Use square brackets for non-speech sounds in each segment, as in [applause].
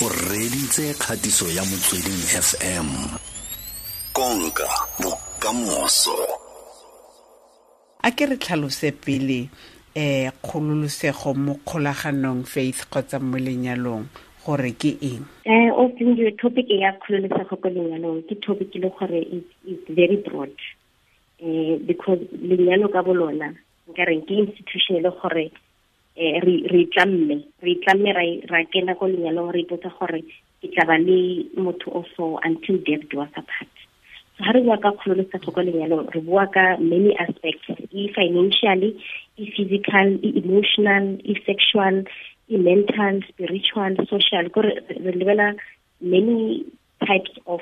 o reditse kgatiso ya motsweding fm konka bokamoso. A ke re tlhalose pele um kgololosego mo kgolaganong faith kgotsa mo lenyalong gore ke eng? Um o tsengwe topic ya kgololosego ko lenyalong ke topic le gore it's very broad. Um because lenyalo ka bolona nka reng ke institution e le gore eh re re tlamme re tlamme ra kena go lenyalong re ipotsa gore ke tla ba le motho o so until death do us apart so ha re bua ka kgololosego ko lenyalong re bua ka many aspects e financially e physical e emotional e sexual e mental spiritual social. Ko re lebela many types of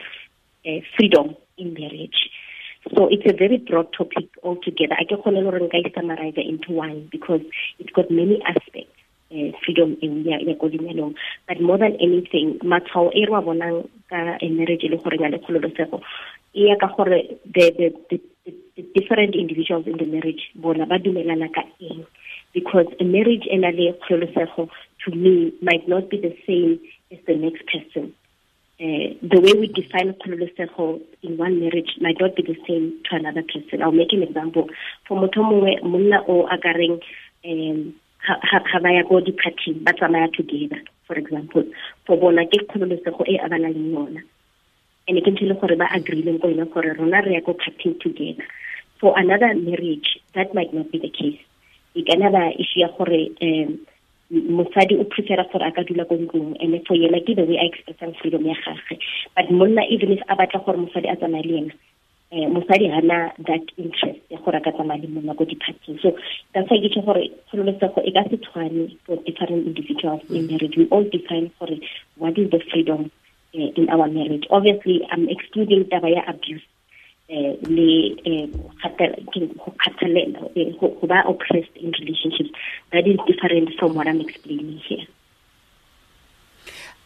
uh, freedom in marriage so it's a very broad topic altogether. I can summarize it into one because it's got many aspects. Uh, freedom in ya but more than anything matshwao e marriage the, the, the, different individuals in the marriage because a marriage to me might not be the same as the next person uh, the way we define kgololosego in one marriage might not be the same to another person. I'll make an example. For motho mongwe monna o a ka reng um ga ba ya go di-party ba tsamaya together for example for bona ke kgololosego e a ba nang le yona and ke ntho le gore ba agreeleng ko yona gore rona re ya go partying together for another marriage that might not be the case e kana ba issue ya gore mosadi o prefera gore a ka dula ko ntlong and for yena ke the way a expressang freedom ya gagwe. But monna even if a batla gore mosadi a tsamaye le yena um mosadi hana that interest ya gore a ka tsamaya le monna ko di-parting so that's why ke tse gore kgololosego e ka se tshwane for different individuals in marriage. We all define gore what is the freedom uh, in our marriage. Obviously i'm excluding taba ya abuse le go ba oppressed in relationships. That is different from what i'm explaining here.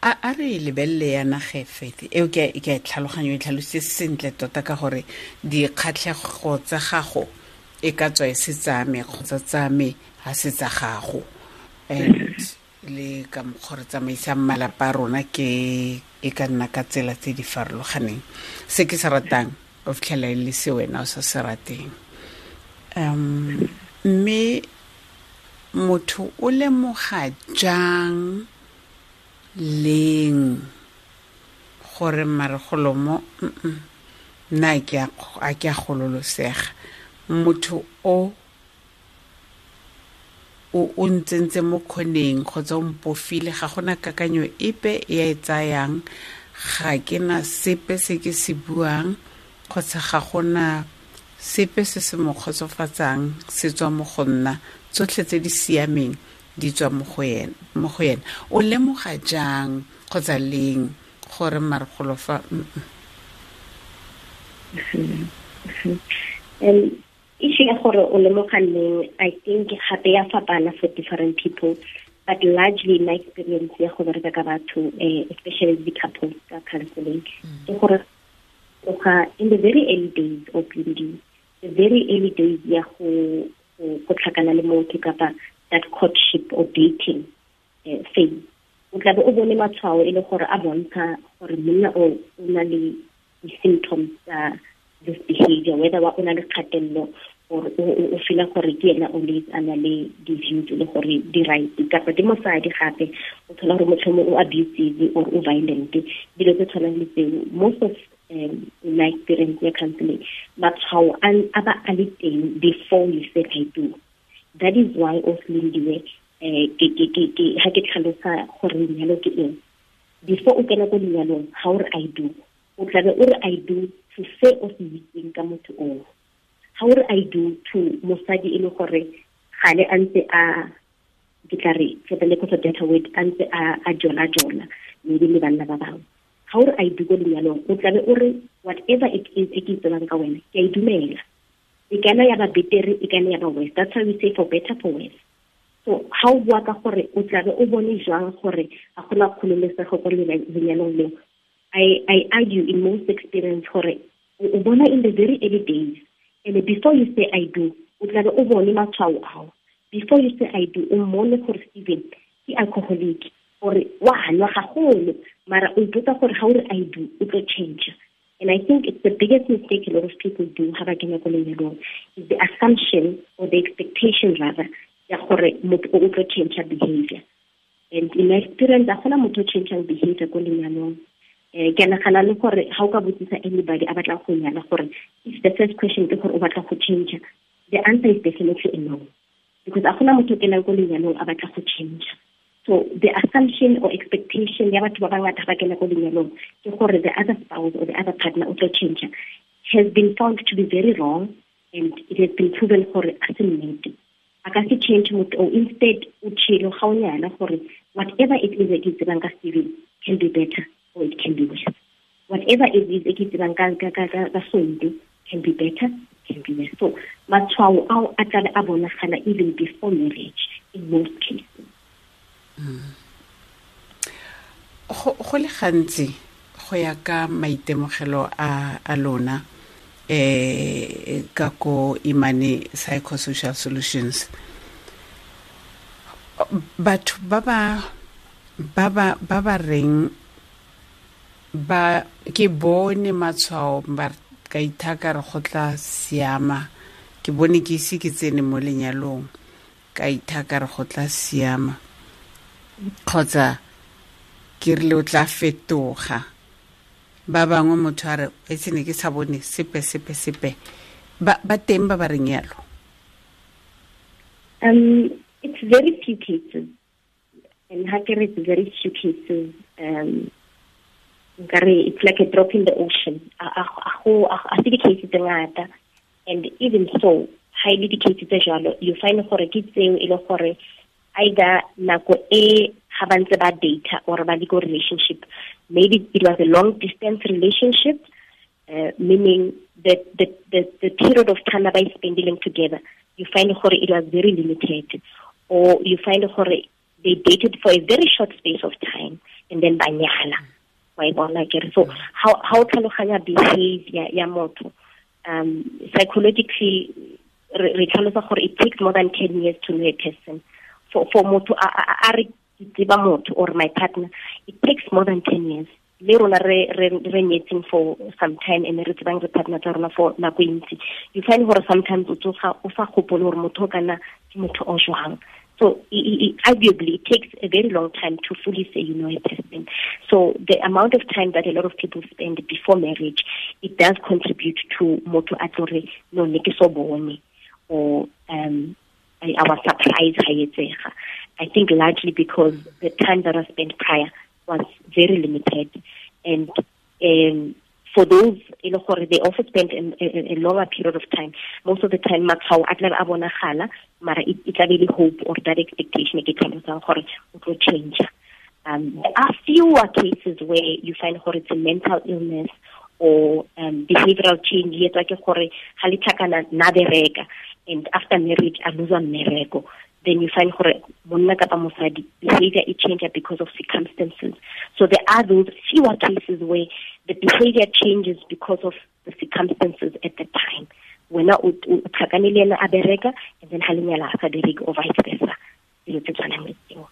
A a re lebelele ya nage faith eo ke ke tlhaloganyo e tlhalositse sentle tota ka gore dikgatlhego tsa gago e ka tswa e se tsame kgotsa tsame ga se tsa gago. And le ka mokgwa re tsamaisang malapa a rona ke e ka nna ka tsela tse di farologaneng. Se ke se ratang o fitlhela e le se wena o sa se rateng. Um mme motho o lemoga jang leng gore maregolomo nna a ke a gololosega? Motho o o ntsentse mo kgoneng kgotsa o mpofile ga gona kakanyo epe e a e tsayang ga ke na sepe se ke se buang kgotsa ga gona sepe se se mo kgotsofatsang se tswa mo go nna. Tsotlhe tse di siameng di tswa mo go yena o lemoga jang kgotsa leng gore marigolo fa um issue ya gore o lemoga leng i think gape ya fapana for different people but largely my experience ya go bereka ka batho especially the couples ka counseling ke gore in the very early days of building the very early days ya go go tlhakana le motho that courtship or dating uh, phase. O tla be o bone matshwao e le gore a bontsha gore monna o o na le di-symptoms tsa this behavior whether wa o na le kgatelelo or o fela gore ke ena always a na le di-views le gore di-right kapa di mosadi gape o thola gore motlhomo o abusive or o violent. Dilo tse tshwanang le tseo most of um, my experience ya counseling matshwao a ba a le teng before you said i do. That is why o selendiwe um ga ke tlhalosa gore lenyalo ke eng. Before o kena ko lenyalong ga o re i do o tlabe i do to se o se itseng ka motho oo. Ga i do to mosadi e le gore gale a ntse a for the lack of a better word a ntse a jola jola maybe le banna ga o re a idu ko lenyalong o tlabe o re whatever it is e ke itsebang ka wena ke a idumela e kana ya ba betere e kana ya ba worse. That's how we say for better for worse. So ga o bua ka gore o tlabe o bone jwang gore ga gona kgololesego ko lenyalong leo? I, I argue in most experience gore o bona in the very early days. And before you say I do o tlabe o bone matshwao ao. Before you say I do o mmone gore Steven ke alcoholic gore wa nwa gagolo mara o ipotsa gore ga o re i do o tlo change and I think it's the biggest mistake a lot of people do have a lenyalong is the assumption or the expectation rather ya gore motho o tlo change behavior. And in my experience a gona motho o changeang behavior ko lenyalong. Um ke nagana le gore ga o ka botsisa anybody a batla go nyala gore if the first question ke gore o batla go change the answer is definitely a no. Because a gona motho o kenang ko lenyalong a batla go change so the assumption or expectation ya batho ba bangata ba kena ko lenyalong ke gore the other spouse or the other partner o tlo change has been found to be very wrong and it has been proven gore a se nnete. A ka se change motho instead o tshelo ga o nyala gore whatever it is e ke tsebang ka steven can be better or it can be worse. Whatever it is e ke tsebang ka sonto can be better can be worse. So matshwao ao a tlabe a bonagala even before marriage in most cases go le gantsi go ya ka maitemogelo a, a lona eh ka ko imane psychosocial solutions. Batho ba ba ba ba ba ba reng ba ke bone matshwao ba ka ithaka re go tla siama ke bone ke ise ke tsene mo lenyalong ka ithaka re go tla siama rile o tla fetoga. Ba bangwe motho a re ke sa bone sepe sepe sepe. Ba teng ba ba reng yalo um it's very few cases. And hakere it's very few cases um nkare it's like a drop in the ocean. A se di-case tse ngata. And even so highly di-case tse jalo you find gore ke tseo e le gore either nako e ha ba ntse ba data or ba le go relationship maybe it was a long distance relationship uh, meaning that the, the, the period of time I spending together you find gore it was very limited or you find gore they dated for a very short space of time and then ba nyala. Wa e bona kere so how how tlhaloganya behavior ya motho um psychologically re tlhalosa gore it takes more than 10 years to know a person for for motho a re tseba motho or my partner it takes more than 10 years. Le rona re re re nyetseng for some time and re tsebang re partner tsa rona for nako ntsi. You find gore sometimes o tsoga o sa gopole gore motho kana ke motho o jwang. So arguably it takes a very long time to fully say you know a person so the amount of time that a lot of people spend before marriage it does contribute to motho a tlore no ne ke so bone. Or um I was surprised I think largely because the time that I spent prior was very limited. And um, for those you know they also spend a, a, a, longer period of time. Most of the time matshwao a tlabe a bonagala mara le hope or that expectation e ke tlhalosang gore o change um, there are fewer cases where you find gore it's a mental illness or um, behavioral change. Yetsa ke gore ga le tlhakana na and after marriage a lose mmereko. Then you find gore monna kapa mosadi behavior e change because of circumstances. So there are those fewer cases where the behavior changes because of the circumstances at the time. Wena o tlhakane le ena a bereka and then ha lenyala a sa bereke or vice versa. Dilo tse tshwanang le tseo.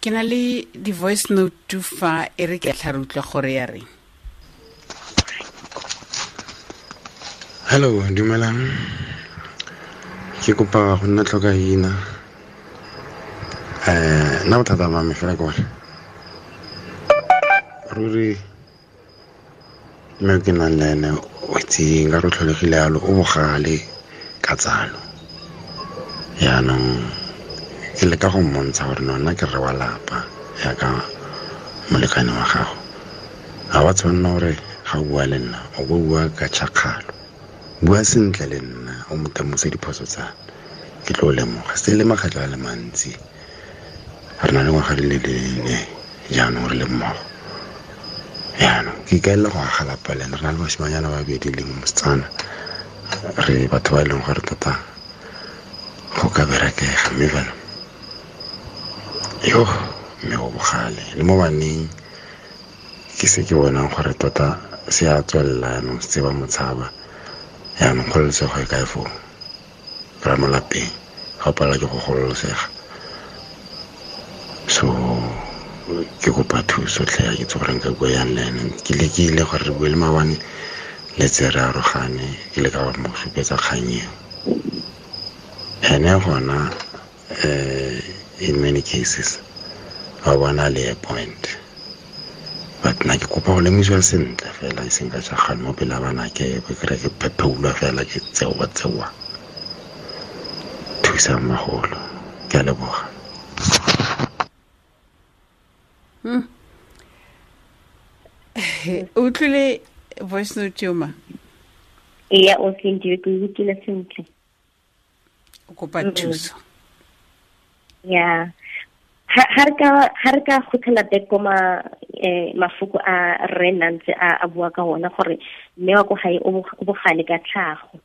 Ke na le di-voice note fa e re ke tla re utlwa gore ya reng hello dumelang. Ke kopa go nna tlhoka ina um nna bothata mame fela ke gore ruri mme ke nang le ene o itseng ka re tlholegile yalo o bogale ka tsalo. Yaanong ke leka go mmontsha gore nona ke re wa lapa yaka molekane wa gago. Ga wa tshwanela gore ga o bua le nna o bo bua ka tšhakgalo bua sentle le nna o motamose diphoso tsa ke tlo lemoga se le makgatlho a le mantsi. Re na le ngwaga di le lene jaanong re le mmogo. Jaanong ke ikaelela go aga lapa le re na le basimanyana babedi leng mosetsana re batho ba e leng gore tota go ka berekega mme fela yo mme o bogale. Le mo baneng ke se ke bonang gore tota se a tswelela yanong se ba motshaba yaanong kgololosego e kae foo? Ra mo lapeng ga o palelwa ke go gololosega. So ke kopa thuso tlhe ke tse gore nka bua yang le ene. Ke lekile gore re bue le maabane le tse re arogane ke le ka gore mo supetsa kgang eo. Ene gona um in many cases ba bona le a point but nna ke kopa go lemosiwa sentle fela e seng ka jagane mo pele bana ke kry ke phepheulwa fela ke tsewa tsewa thusang magolo ke a leboga o [laughs] utlwile voice note yo ma ee o sendiwe ke utlwile sentle. O kopa thuso. Ya back eh, mafoko a rre nantse a bua ka gore mme wa ko gae o bogale ka tlhago.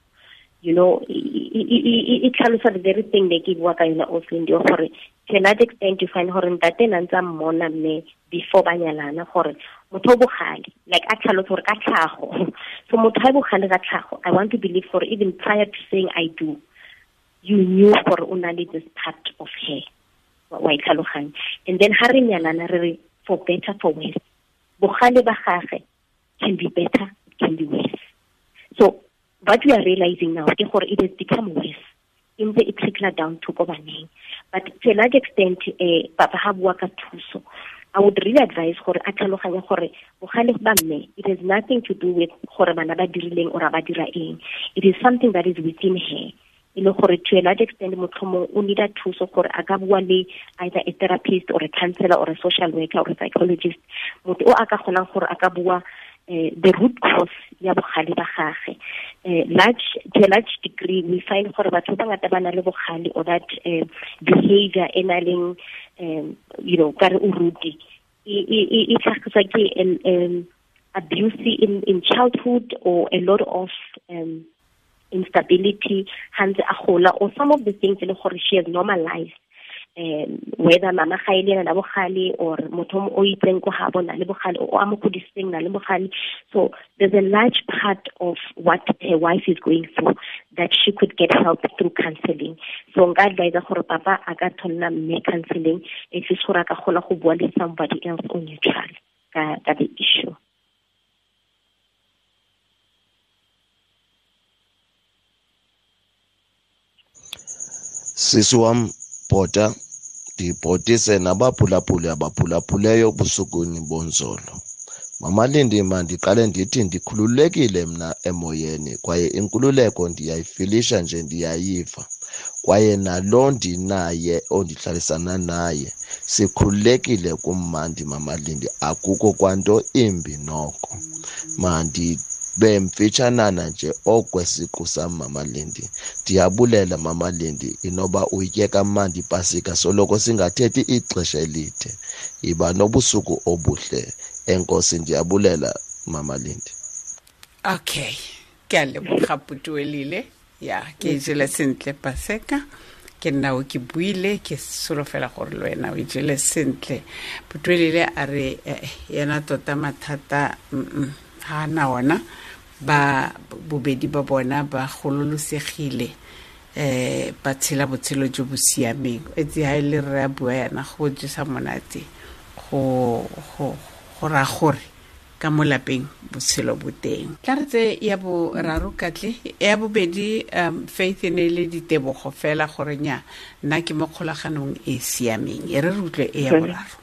You know e tlhalosa the very thing le ke bua ka yona o sendio gore to a extent you find gore ntate a mmona mme before ba nyalana gore motho o bogale like a gore ka tlhago. [laughs] So motho e bogale ka tlhago i want to believe for even prior to saying i do you knew gore o na le this part of her wa itlhaloganya and then ha re nyalana re re for better for worse. Bogale ba can be better can be worse. So what we are realizing now ke gore it has become worse. E ntse e trickle down to ko baneng. But to a large extent eh papa ha bua ka thuso. I would really advise gore a tlhaloganye gore bogale ba mme it has nothing to do with gore bana ba dirileng or ba dira eng. It is something that is within her e le gore to a large extent motlhomong o needa thuso gore a ka bua le either a therapist or a counselor or a social worker or a psychologist. Motho o a ka kgonang gore a ka bua uh, the root cause ya bogale ba gage. Uh, large to a large degree we find gore batho ba ngata ba na le bogale or that uh, behavior e na leng you know ka re o ruti e tlhagiswa ke abuse in, in childhood or a lot of um, instability hanze a or some of the things e le gore she has normalized um whether mama ga ile na bogale or motho o itseng ko ha bona le bogale o a mo na le bogale. So there's a large part of what her wife is going through that she could get help through counseling. So nka advise gore papa a ka tholla mme counseling at least gore a ka kgona go bua le somebody else on neutral ka ka the issue sisi wam bhota ndibhotise nabaphulaphuli abaphulaphuleyo busukwini bonzolo. Mama lindima ndiqale ndithi ndikhululekile mna emoyeni kwaye inkululeko ndiyayifilisha nje ndiyayiva. Kwaye nalo ndinaye ondihlalisana naye sikhululekile kummandi mamalindi akukho kwanto imbi noko. Mandi bemfitshanana nje okwesiqu sam mama lindi. Ndiyabulela mama lindi inoba uyitye kamandi ipasika soloko singathethi ixesha elide. Yiba nobusuku obuhle. Enkosi ndiyabulela mama lindi. Okay. Ke a leboga putuelile ya ke jele sentle paseka. Ke nna o ke buile ke solofela gore le wena o jele sentle. Putuelile a re yena tota mathata ga na ona ba bobedi ba bona ba gololosegile eh ba tshela botshelo jo bo siameng. Etse ha ile re a bua yana go jesa monate go go go ra gore ka mo lapeng botshelo bo teng. Tla re tse ya boraro katle ya bobedi um faith ne le ditebogo fela gore nya nna ke mo kgolaganong e siameng. E re re utlwe e ya boraro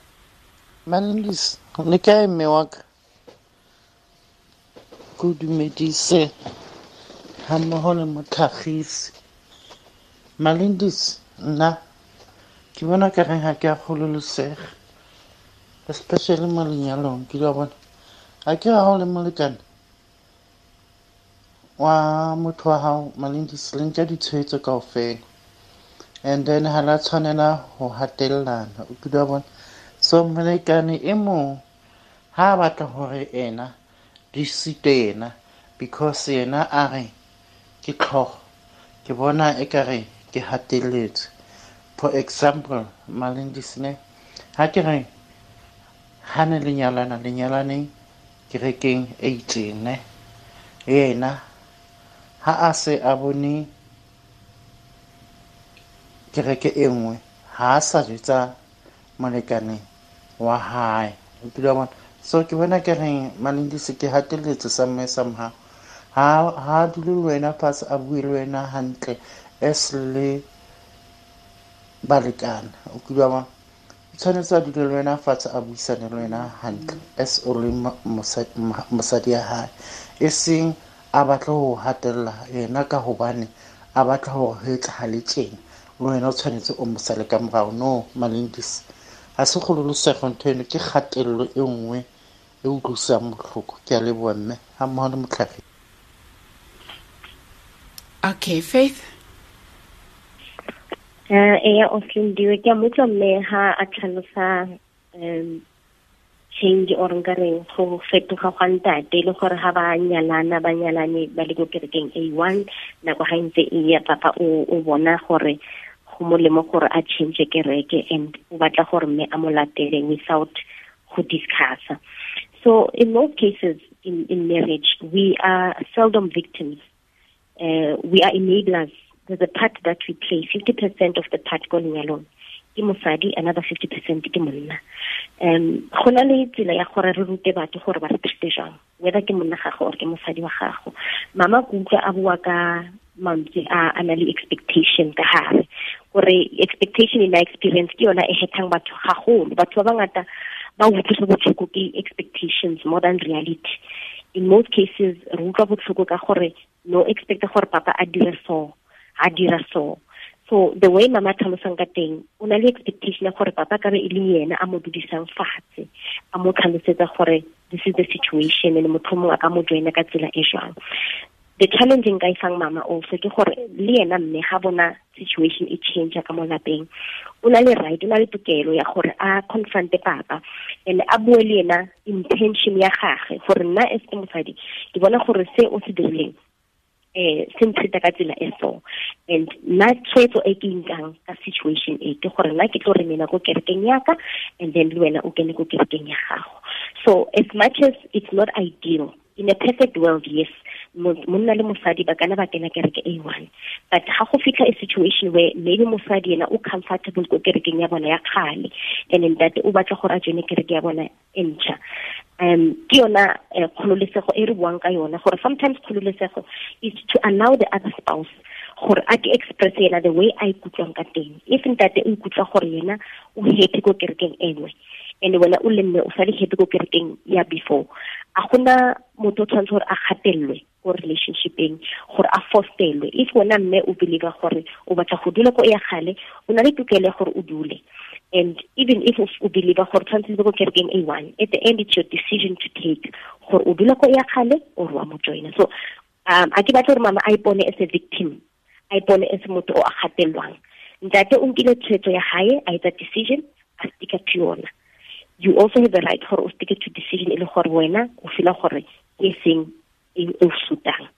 malindis le kae mme wa ka ko dumedise ga mmogo le motlhagisi malindis nna ke bona ka reng ga ke a gololosega especially mo lenyalong ke ka bona. Ga ke ga go le molekane wa motho wa gago malindis le nka ditshwetso kao fela and then ga la tshwanela go hatelelana o ke wa bona. So molekane e mong ga a batla gore ena di site yena because yena a re ke tlhogo. Ke bona e ka re ke hateletse. For example malindisne ga ke re ga ne le nyalana le nyalaneng kerekeng e itseng yena ha a se a bone kereke e nngwe ha a sa jetsa molekane wa hae. O kile bona so ke bona ke reng malendise ke hateletse samme somehow ha ha dule le wena fatshe a bue le wena hantle as le balekana o kile bona tshwanetse a dule le wena fatshe a buisane le wena hantle as o le mosadi ya hae. E seng a batla ho hatella yena ka hobane a batla hore ho etsahale tjena. Le wena o tshwanetse o mo sale ka morao. No malendis ga se kgololosego ntho eno ke kgatelelo e nngwe e utlwisang botlhoko ke a leboa mme ga mmogo le motlhagi okay faith? Uh, eya oslindiwe ke a motlwa mme ha a tlhalosa um change or nka reng go fetoga gwa ntate le gore ga ba nyalana ba nyalane ba le ko kerekeng a one nako ga ntse e ya papa o, o bona gore go molemo gore a change kereke and o batla gore mme a mo latele without go discussa so in most cases in, in marriage we are seldom victims. Uh, we are enablers. There's a part that we play. 50% of the part ke mosadi another 50% ke monna. Um go na le tsela ya gore re rute batho gore ba re treate jang a expectation expectation in my experience expectations more than reality. In most cases re no expecta gore papa a so a dira so. So the way mama tlhalosang ka teng o na le expectation papa ka be e le yena a this is the situation and motho mongwe a ka the challenge nka e mama also ke gore le yena mme ga bona situation e change ka mo lapeng o na le right o na le tokelo ya gore a confronte papa and a bue le yena intention ya gage gore nna as mosadi ke bona gore se o se dirileng eh se ntshita ka tsela e so. And nna tshwetso e ke nkang ka situation e ke gore nna ke tlo re mena ko kerekeng yaka and then le wena o kene ko kerekeng ya gago. So as much as it's not ideal in a perfect world yes. Monna le mosadi ba kana ba kena kereke a one. But ga go fitlha a situation where maybe mosadi yena o comfortable ko kerekeng ya bona ya kgale and then that o batla gore a jone kereke ya bona e ntšha. Um ke yona kgololesego e re buang ka yona gore sometimes kgololesego is to allow the other spouse gore a ke express yena the way a ikutlwang ka teng. If ntate o ikutlwa gore yena o happy ko kerekeng enngwe and wena o le mme o sa le happy ko kerekeng ya before a gona motho o tshwanetse gore a gatelelwe ko relationshipeng gore a fosterelwe if wena mme o believe gore o batla go dula ko ya gale o na le tokelo gore o dule and even if o believe gore tshwanetse go kerekeng a one at the end it's your decision to take gore o dula ko ya gale or wa mo joina so um a ke batla gore mama a ipone as a victim a ipone as motho o a gatelelwang ntate o nkile tshwetso ya gae a etsa decision a sticka to yona you also have the right gore o stick to decision e le gore wena o feel gore e seng e o sutang.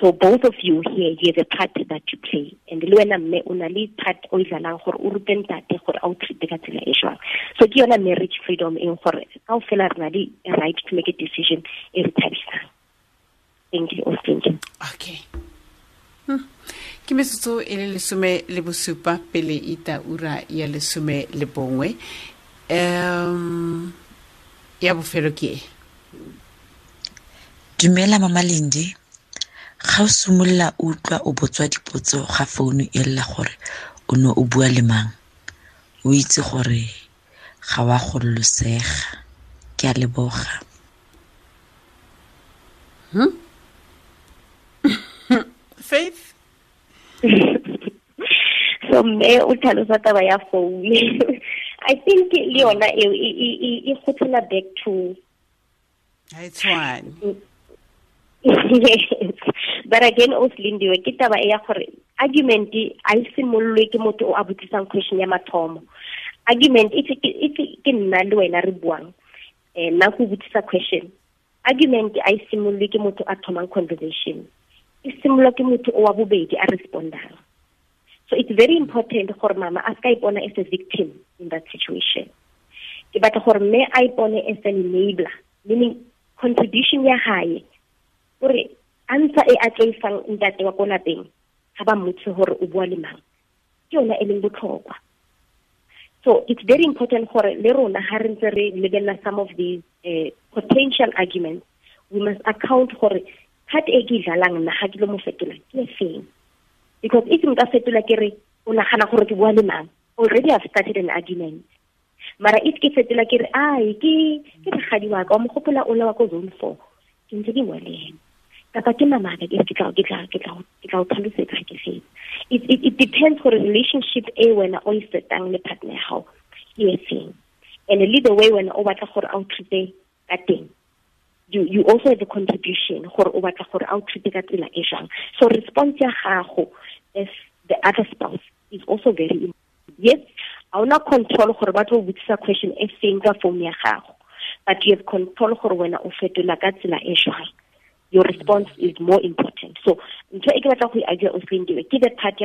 So both of you here you have a part that you play. And le wena mme o na le part o e dlalang gore o rute ntate gore a o treate ka tsela e jwang. So ke yona marriage freedom eng gore ka o fela re na le right to make a decision e re thabisang. Thank you austin. Okay. Hmm. ke metsotso e le lesome le bosupa pele ita ura ya lesome le bongwe um ya bofelo ke e dumela mama lindi. Ga o simolola o utlwa o botswa dipotso ga founu e lela gore o ne o bua le mang. O itse gore ga wa gololosega. Ke a leboga. Hmm? [laughs] faith? So mme o tlhalosa taba ya founu [laughs] i think le yona eo e gotlela back to ha e tshwane yes. But again o slindiwe ke taba e ya gore argument a e simololwe ke motho o a botsisang question ya mathomo. Argument if ke nna le wena re buang um nna go botsisa question. Argument a e simololwe ke motho a thomang conversation. E simololwa ke motho o wa bobedi a respondang. So it's very important gore mama a ska ipona as a victim in that situation. Ke batla gore mme a as an enabler meaning contribution ya gae gore a ntsa e a tloisang ntate wa ko lapeng ga ba mmotse gore o yona e so it's very important gore le rona lebelela some of these uh, potential arguments we must account gore card e ke dlalang ga ke lo mo fetola ke e because if nka fetola ke re o nagana gore ke already i've started an argument. Mara if ke fetola ke re ai ke ke bogadi wa ka o mogopola o le wa ko zone four. Ke ntse ke bua le ena kapa ke mamaka ke ke tla ke tla ke tla ke tla o tlhalosetsa ke fetse. It, it, it depends for a relationship e wena o fetang le partner ya gago ke e feng. And le the way wena o batla gore a o treate ka teng. You you also have a contribution gore o batla gore a o treat ka tsela e jang. So response ya gago as the other spouse is also very important yes a una control gore ba tlo botsisa question e feng ka phone ya gago. But you have control gore wena o fetola ka tsela e jang your response is more important. So ntho e ke batla go e argue o sendiwe ke the part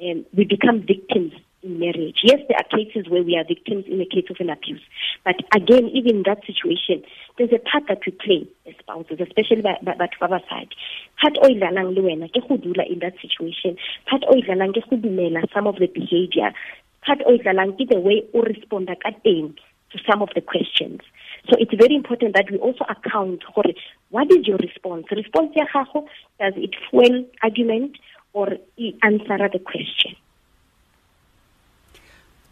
um, we become victims marriage. Yes, there are cases where we are victims in the case of an abuse. But again, even in that situation, there's a part that we play as spouses, especially by, by, by side. Part o ilalang le in that situation. Part o ilalang some of the behavior. Part o ilalang the way o respond ka teng to some of the questions. So it's very important that we also account for what is your response. Response ya gago, does it fuel argument or answer the question?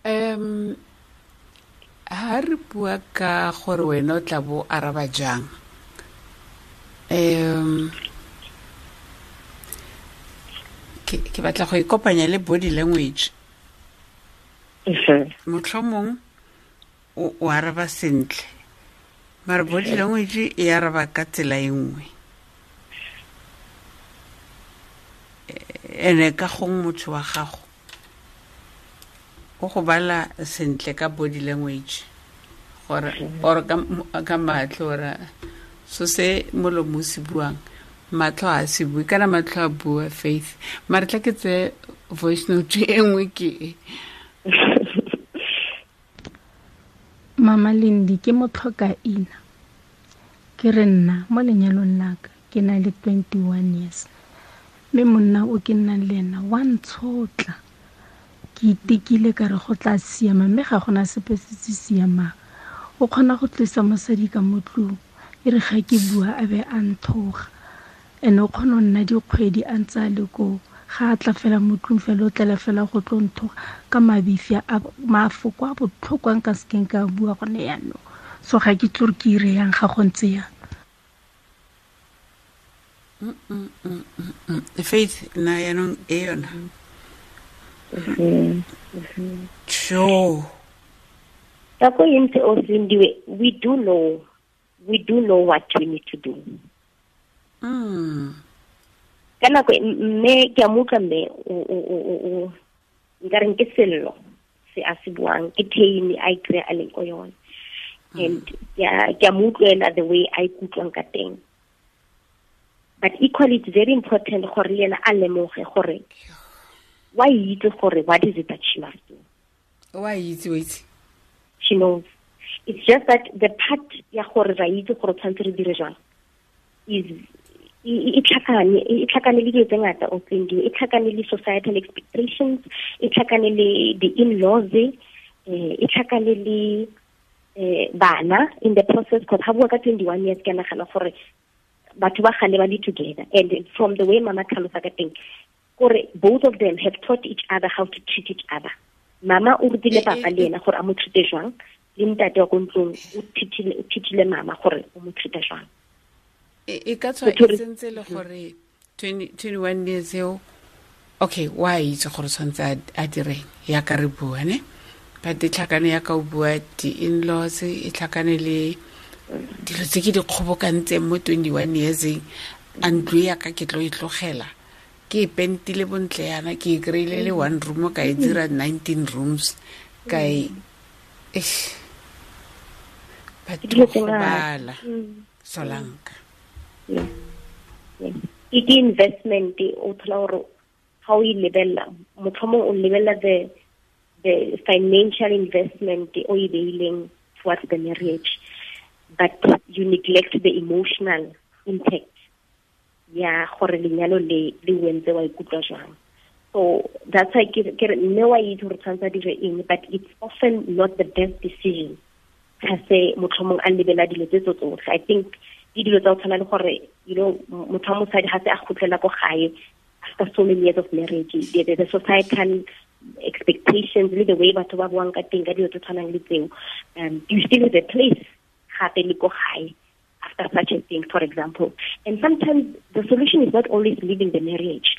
Um ha re bua ka gore wena o tla bo araba jang? Um ke batla go ikopanya le body language. [laughs] Motlhomong o araba sentle mara body language e araba ka tsela e nngwe. Ene ka gong motho wa gago go go bala sentle ka body language. Gore or ka matlho ora so se molomo o se buang. Matlho a se bue kana matlho a bua faith. Mare tla ke tse voice note e nngwe ke e. [laughs] Mama lendi ke motlhoka ina. Ke re nna mo lenyalong laka ke na le 21 years. Mme monna o ke nnang le ena wa ntshotla ke itekile ka re go tla siama mme ga gona sepe se se siamang. O kgona go tlisa mosadi ka mo tlong e re ga ke bua a be a nthoga and o kgona go nna dikgwedi a ntse a le koo ga a tla fela mo tlong fela o tlela fela go tlo nthoga ka mabifi mafoko a botlhokwang ka sekeng ka bua gone yaanong so ga ke tsore ke ire yang ga go ntse yang. Faith na yaanong e yona yintse osindiwe we do know we do know what we need to do. Mm. Ka nako mme ke a mutla mme o o o o nkare ke sello se a se buang ke theini a ikre a leng ko yone. And ke a the way a ikutlwang ka teng. But equally it's very important gore le yena a lemoge gore wa itse gore what is it that she must do wa itse wa itse. She knows. It's just that the part ya gore ra itse gore tshwanetse re dire jang is e tlhakane e tlhakane le dilo tse ngata o tsendiwe e tlhakane le societal expectations e tlhakane le the-in-laws eh, e tlhakane le eh, bana in the process. Because ha bua ka twenty one years ke nagana gore batho ba gale ba le together. And from the way mama tlhalosa ka teng gore both of them have taught each other how to treat each other. Mama o rutile papa le ena gore a mo treate jwang le ntate wa ko ntlong o thitile mama gore o mo treate jwang. E ka tswa e sentse le gore 21 years eo okay wa itse gore tshwanetse a direng yaka re bua ne? But e tlhakane ya ka o bua di-inlaws e tlhakane le dilo tse ke di kgobokantseng mo 21 yearseng. A ntlo ya ka ke tlo e tlogela ke e pentile bontle yana ke e kry-ile le one room ka e dira nineteen rooms ka e batho go bala. Mm. Solanka e ke investment o thola gore ga o e lebelela motlhomong o lebelela the the financial investment o e beileng towards the marriage but you neglect the emotional impact ya gore lenyalo le le wentse wa ikutlwa jang so that's why ke re mme wa itse gore tshwanetse a dire eng but it's often not the best decision ga se motlhomong a lebela dilo tse tso tsotlhe i think ke dilo tsa go tshwana le gore you know motho wa mosadi ga se a gotlela ko gae after so many years of marriage. The, the, the societal expectations le the way batho ba buang ka teng ka dilo tse tshwanang le tseo um you still have a place gape le ko gae after such a thing for example. And sometimes the solution is not always leaving the marriage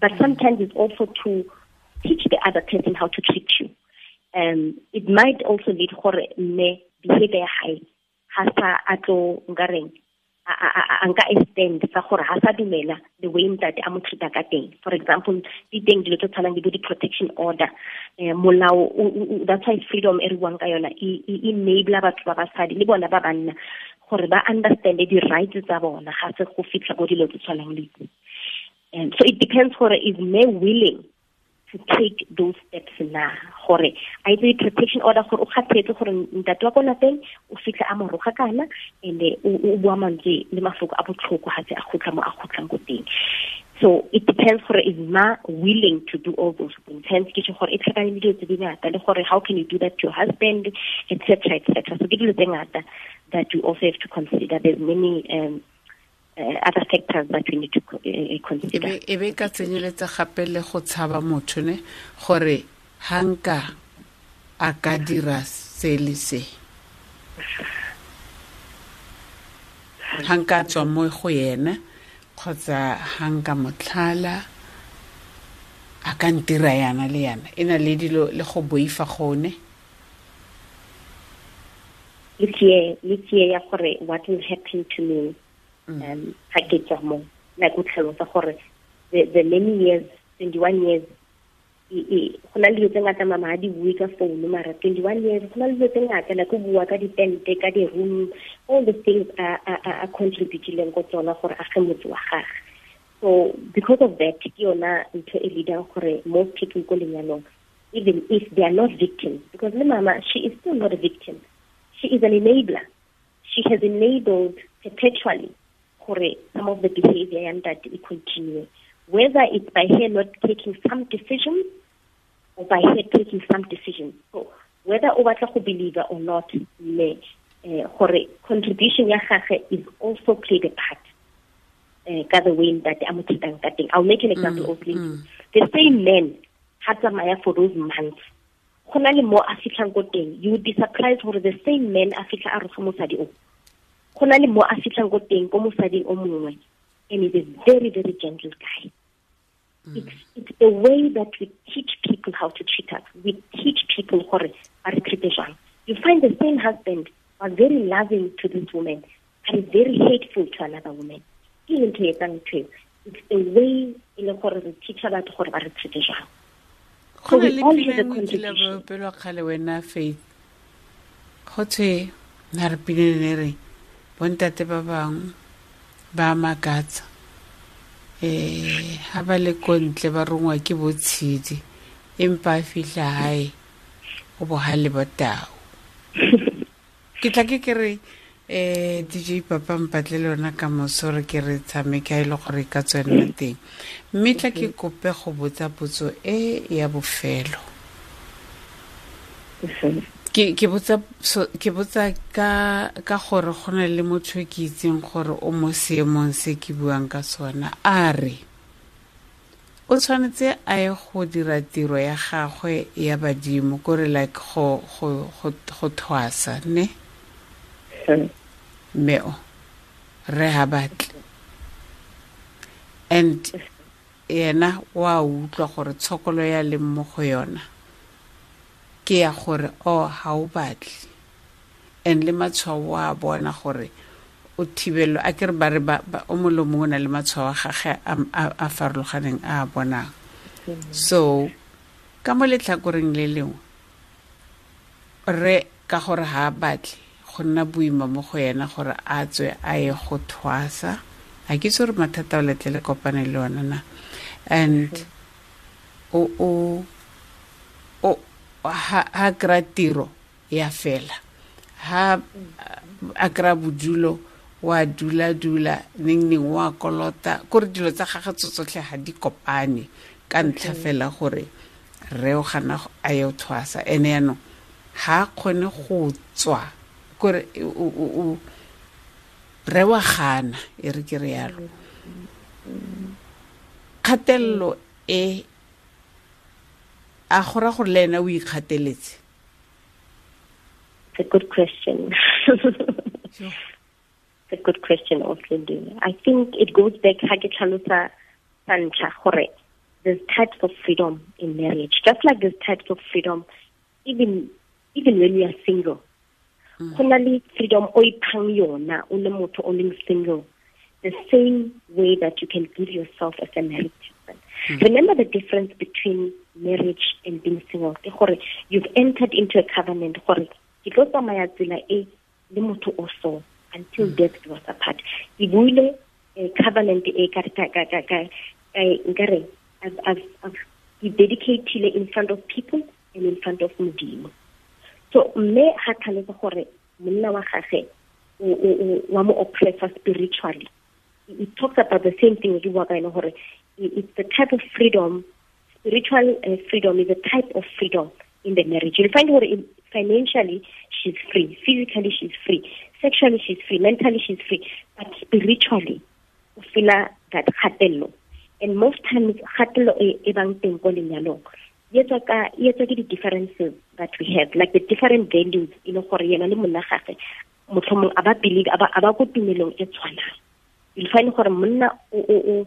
but sometimes it's also to teach the other person how to treat you. Um it might also lead gore mme behavior gae ha sa a tlo extend sa gore ha sa dumela the way ntate a mo treata for example di teng dilo tse tshwanang di-protection order. Um molao that's why freedom e re buang ka yona e enabler batho ba basadi le bona ba banna gore ba understande di-rights tsa bona ga se go fitlha ko dilo tse tshwanang le um so it depends gore is me willing to take those steps na? Gore a itse protection order gore o kgathetse gore ntate wa ko lapeng o fitlhe a moroga kana and o bua mantswe le mafoko a botlhoko ga se a gotla mo a gotlang ko teng so it depends gore is ma willing to do all those things hence ke gore e tlhakane le dilo tse di ngata le gore how can you do that to your husband etc etc so ke dilo tse ngata that you also have to consider. There's many um, uh, other factors that we need to uh, consider. E be ka tsenyeletsa gape le go tshaba motho ne? Gore hanka a ka dira se le se. Hanka tswa mo go yena kgotsa ga nka motlhala a ka ntira yana le yana. E na le dilo le go boifa gone? Le tsie ya gore what will happen to me um ga ke tswa mo like o tlhalosa gore the, the many years 21 years go na le dilo tse ngata mama a di bue ka founu mara 21 years go na le dilo tse ngata like o bua ka ditente ka di-room all the things a contributileng ko tsona gore a ge motse wa gage. So because of that ke yona ntho e leadang gore most people ko lenyalong even if they are not victims because le mama she is still not a victim. She is an enabler. She has enabled perpetually gore some of the behavior ya ntate e continue whether it's by her not taking some decisions or by her taking some decisions so whether o batla go believe or not mme eh gore contribution ya gagwe is also played a part eh ka the way that I'm treating ka teng. I'll make an example of Lady the same man ha tsamaya for those months go na le mo a fitlhang ko teng. You would be surprised gore the same man a fitlha a roga mosadi o. Go na le mo a fitlhang ko teng ko mosading o mongwe and he's a very very gentle guy. Mm. it's, it's the way that we teach people how to treat us. We teach people ba re treate jang you find the same husband was very loving to this woman and is very hateful to another woman. Ke ntho e etsang ntho it's the way e le gore re teacha batho gore ba re treate jang go na le pileng pelo kgale wena faith. Go thwe na re pilene re bontate ba bangwe ba makatsa um ha ba le ko ntle ba rongwa ke botshedi empa a fitlha gae o bogale botao [laughs] ke tla ke ke re um dj papa mpatle le yona ka moso re ke re tshameka e le gore e ka tswelela teng. Mme tla ke kope go botsa potso e ya bofelo ke botsa ke botsa ka ka gore go na le motho ke itseng gore o mo seemong se ke buang ka sona. A re o tshwanetse a ye go dira tiro ya gagwe ya badimo kore like go go go thwasa ne? Mmeo re ha batle. And yena wa utlwa gore tshokolo ya leng mo go yona ke ya gore o ha o batle. And le matshwao a bona gore o thibelo a ke re ba re o molomong o na le matshwao a gage a farologaneng a bonang. So ka mo letlhakoreng le lengwe re ka gore ha a batle go nna boima mo go yena gore a tswe a ye go thwasa. A ke itse gore mathata o letle le kopane le ona na. And o o ha kry tiro ya fela. Ha a kry bodulo wa dula dula neng neng wa kolota. Kore dilo tsa gage tsotlhe ga di kopane ka ntlha fela gore re o gana a ye o thwasa. Ene yaanong ga a kgone go tswa kore re wa gana e re ke re yalo kgatelelo e a gora gore le ena o ikgateletse It's a good question. it's a good question, Oslindu. I think it goes back ha ke tlhalosa sa ntlha gore there's types of freedom in marriage. Just like there's types of freedom even even when you are single. Mm. Go na le freedom o iphang yona o le motho o leng single. The same way that you can give yourself as a married person. Mm. Remember the difference between marriage and being single. Ke gore you've entered into a covenant gore ke tlo tsamaya tsela e le motho o so until mm. death do us apart. Ke buile a covenant e ka ka ka ka ka nkare I've I've in front of people and in front of Modimo. So mme ha tlhalosa gore monna wa gagwe wa mo oppressor spiritually. It talks about the same thing ke bua ka ene gore it's the type of freedom spiritual uh, freedom is a type of freedom in the marriage. You'll find her financially she's free, physically she's free, sexually she's free, mentally she's free, but spiritually feel that kgatelelo. And most times kgatelelo e bang teng ko lenyalong. Yetsa ka yetsa di differences that we have like the different values. E le gore yena le monna believe a ba go tumelong you'll find gore monna o o o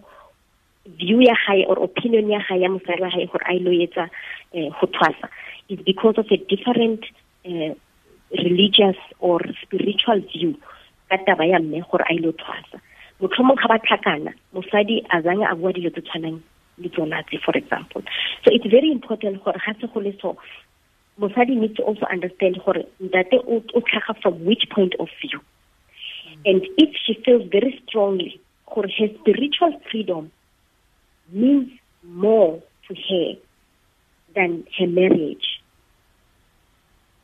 view ya hae or opinion ya hae ya mosadi wa hae gore a ilo etsa go thwasa. Is because of a different uh, religious or spiritual view ka taba ya mme gore a ilo thwasa. Motlhomong ga ba tlhakana mosadi a zange a bua dilo tse tshwanang le tsona for example. So it's very important gore ga se go le so mosadi needs to also understand gore ntate o tlhaga from which point of view. And if she feels very strongly gore her spiritual freedom means more to her than her marriage.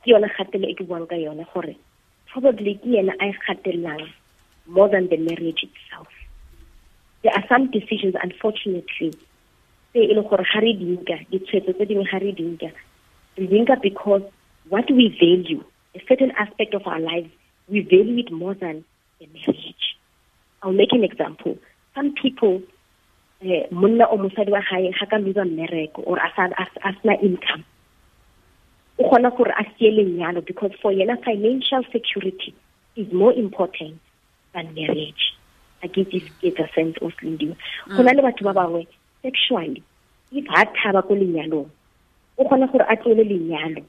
Ke yona kgatelo e ke buang probably more than the marriage itself. There are some decisions unfortunately because what we value a certain aspect of our lives we value it more than the marriage. I'll make an example. Some people eh monna o mosadi wa gae ga ka losa mmereko or a sna income. O kgona gore a sie lenyalo because for yena financial security is more important than marriage. A get this get a sense of lindiwe go na le batho ba bangwe sexually if ha thaba ko lenyalong o kgona gore a tlole lenyalo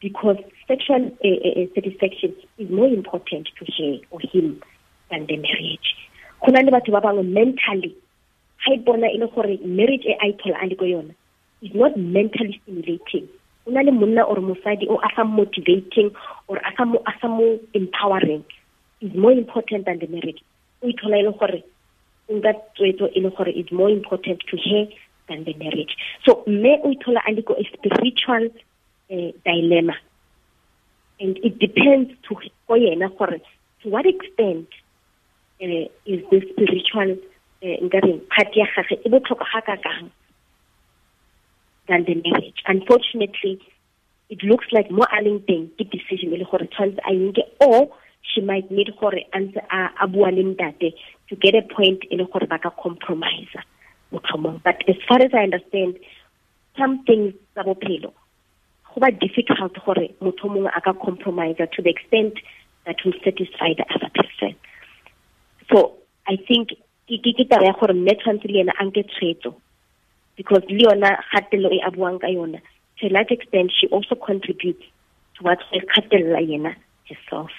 because sexual uh, uh, satisfaction is more important to her or him than the marriage go na le batho ba bangwe mentally ga e bona e le gore marriage e a ithola a le ko yona is not mentally stimulating. O na le monna or mosadi o a sa motivating or a sa mo a sa mo empowering. Is more important than the marriage. O ithola e le gore nka tswetso e le gore is more important to her than the marriage. So mme o ithola a le ko a spiritual uh, dilemma. And it depends to go yena gore to what extent uh, is the spiritual uh, nkare part ya gage? E botlhokwa ga ka kang than the marriage? Unfortunately it looks like mo a leng teng ke decision e le gore tshwanetse a nke or she might need gore a ntse a bua le ntate to get a point e le gore ba ka compromise motlhomong. But as far as i understand some things tsa bophelo go ba difficult gore motho mongwe a ka compromise to the extent that will satisfy the other person so i think ke taba ya gore mme tshwanetse le yena a nke tshwetso because le yona kgatelo e a buang ka yona. To a extent she also contributes towards go kgatelela yena herself.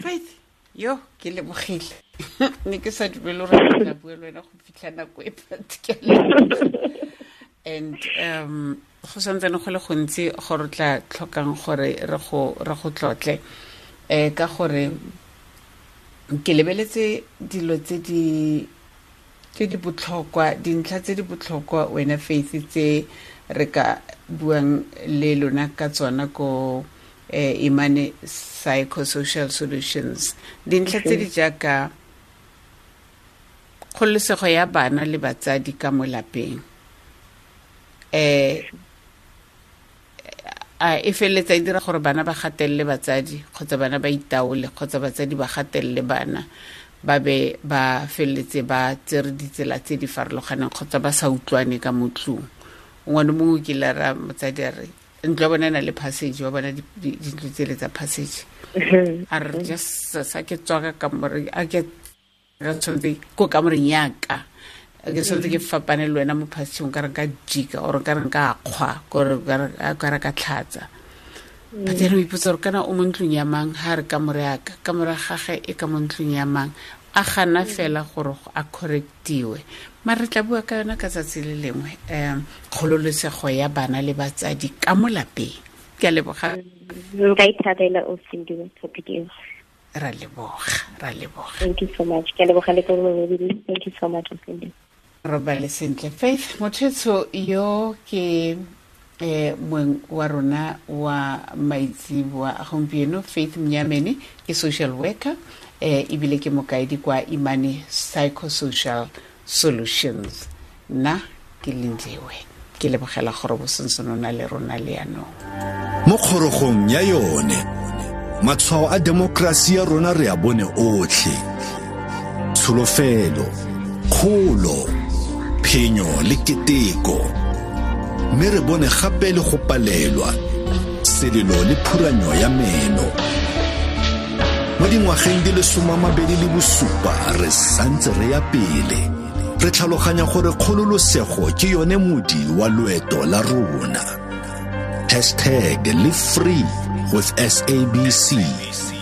Faith yo ke lebogile [laughs] ne ke sa dumele gore tla bua le wena go fitlha nako e particular and um go santsene go le gontsi gore tla tlhokang gore re go re go tlotle. Um ka gore ke lebeletse dilo tse di tse di botlhokwa dintlha tse di botlhokwa wena faith tse re ka buang le lona ka tsona ko eh, imane psychosocial solutions. Dintlha tse di jaaka kgololosego ya bana le batsadi ka mo lapeng. Um a e feleletsa e dira gore bana ba gatelele batsadi kgotsa bana ba itaole kgotsa batsadi ba gatelele bana ba be ba feleletse ba tsere ditsela tse di farologaneng kgotsa ba sa utlwane ka mo tlong ngwane mongwe ke la ra motsadi a re ntlo ya bona e na le passage wa bona dintlo tsele tsa passage. A re just sa ke tswaka kamore a ke tshwanetse ko kamoreng yaka ke tshwanetse ke fapane le wena mo phasitšheng ka re ka jika or ka re ka kgwa ka re ka tlhatsa. But ene o ipotsa gore kana o mo ntlong ya mang ga re kamore yaka kamore gage e ka mo ntlong ya mang? A gana fela gore a correctiwe. Mare re tla bua ka yona ka tsatsi le lengwe um kgololosego ya bana le batsadi ka mo lapeng. Ke a leboga. Nka ithabela o sendiwe topic eo. Ra leboga ra leboga. Thank you so much. Ke leboga le komomedi thank you so much bale sentle faith. Mothetso yo ke eh mong wa rona wa maitsiboa gompieno faith mnyamene ke social worker eh ebile ke mokaedi kwa imane psychosocial solutions. Nna ke lendlewe ke lebogela gore bosonsonona le rona le yanong mo kgorogong ya yone matshwao a demokerasi ya rona re a bone otlhe. Tsholofelo kgolo phenyo le keteko. Mme re bone gape le go palelwa selelo le phuranyo ya meno. Mo dingwageng di le somamabedi le bosupa re santse re ya pele. Re tlhaloganya gore kgololosego ke yone modi wa loeto la rona. Hashtag live free with sabc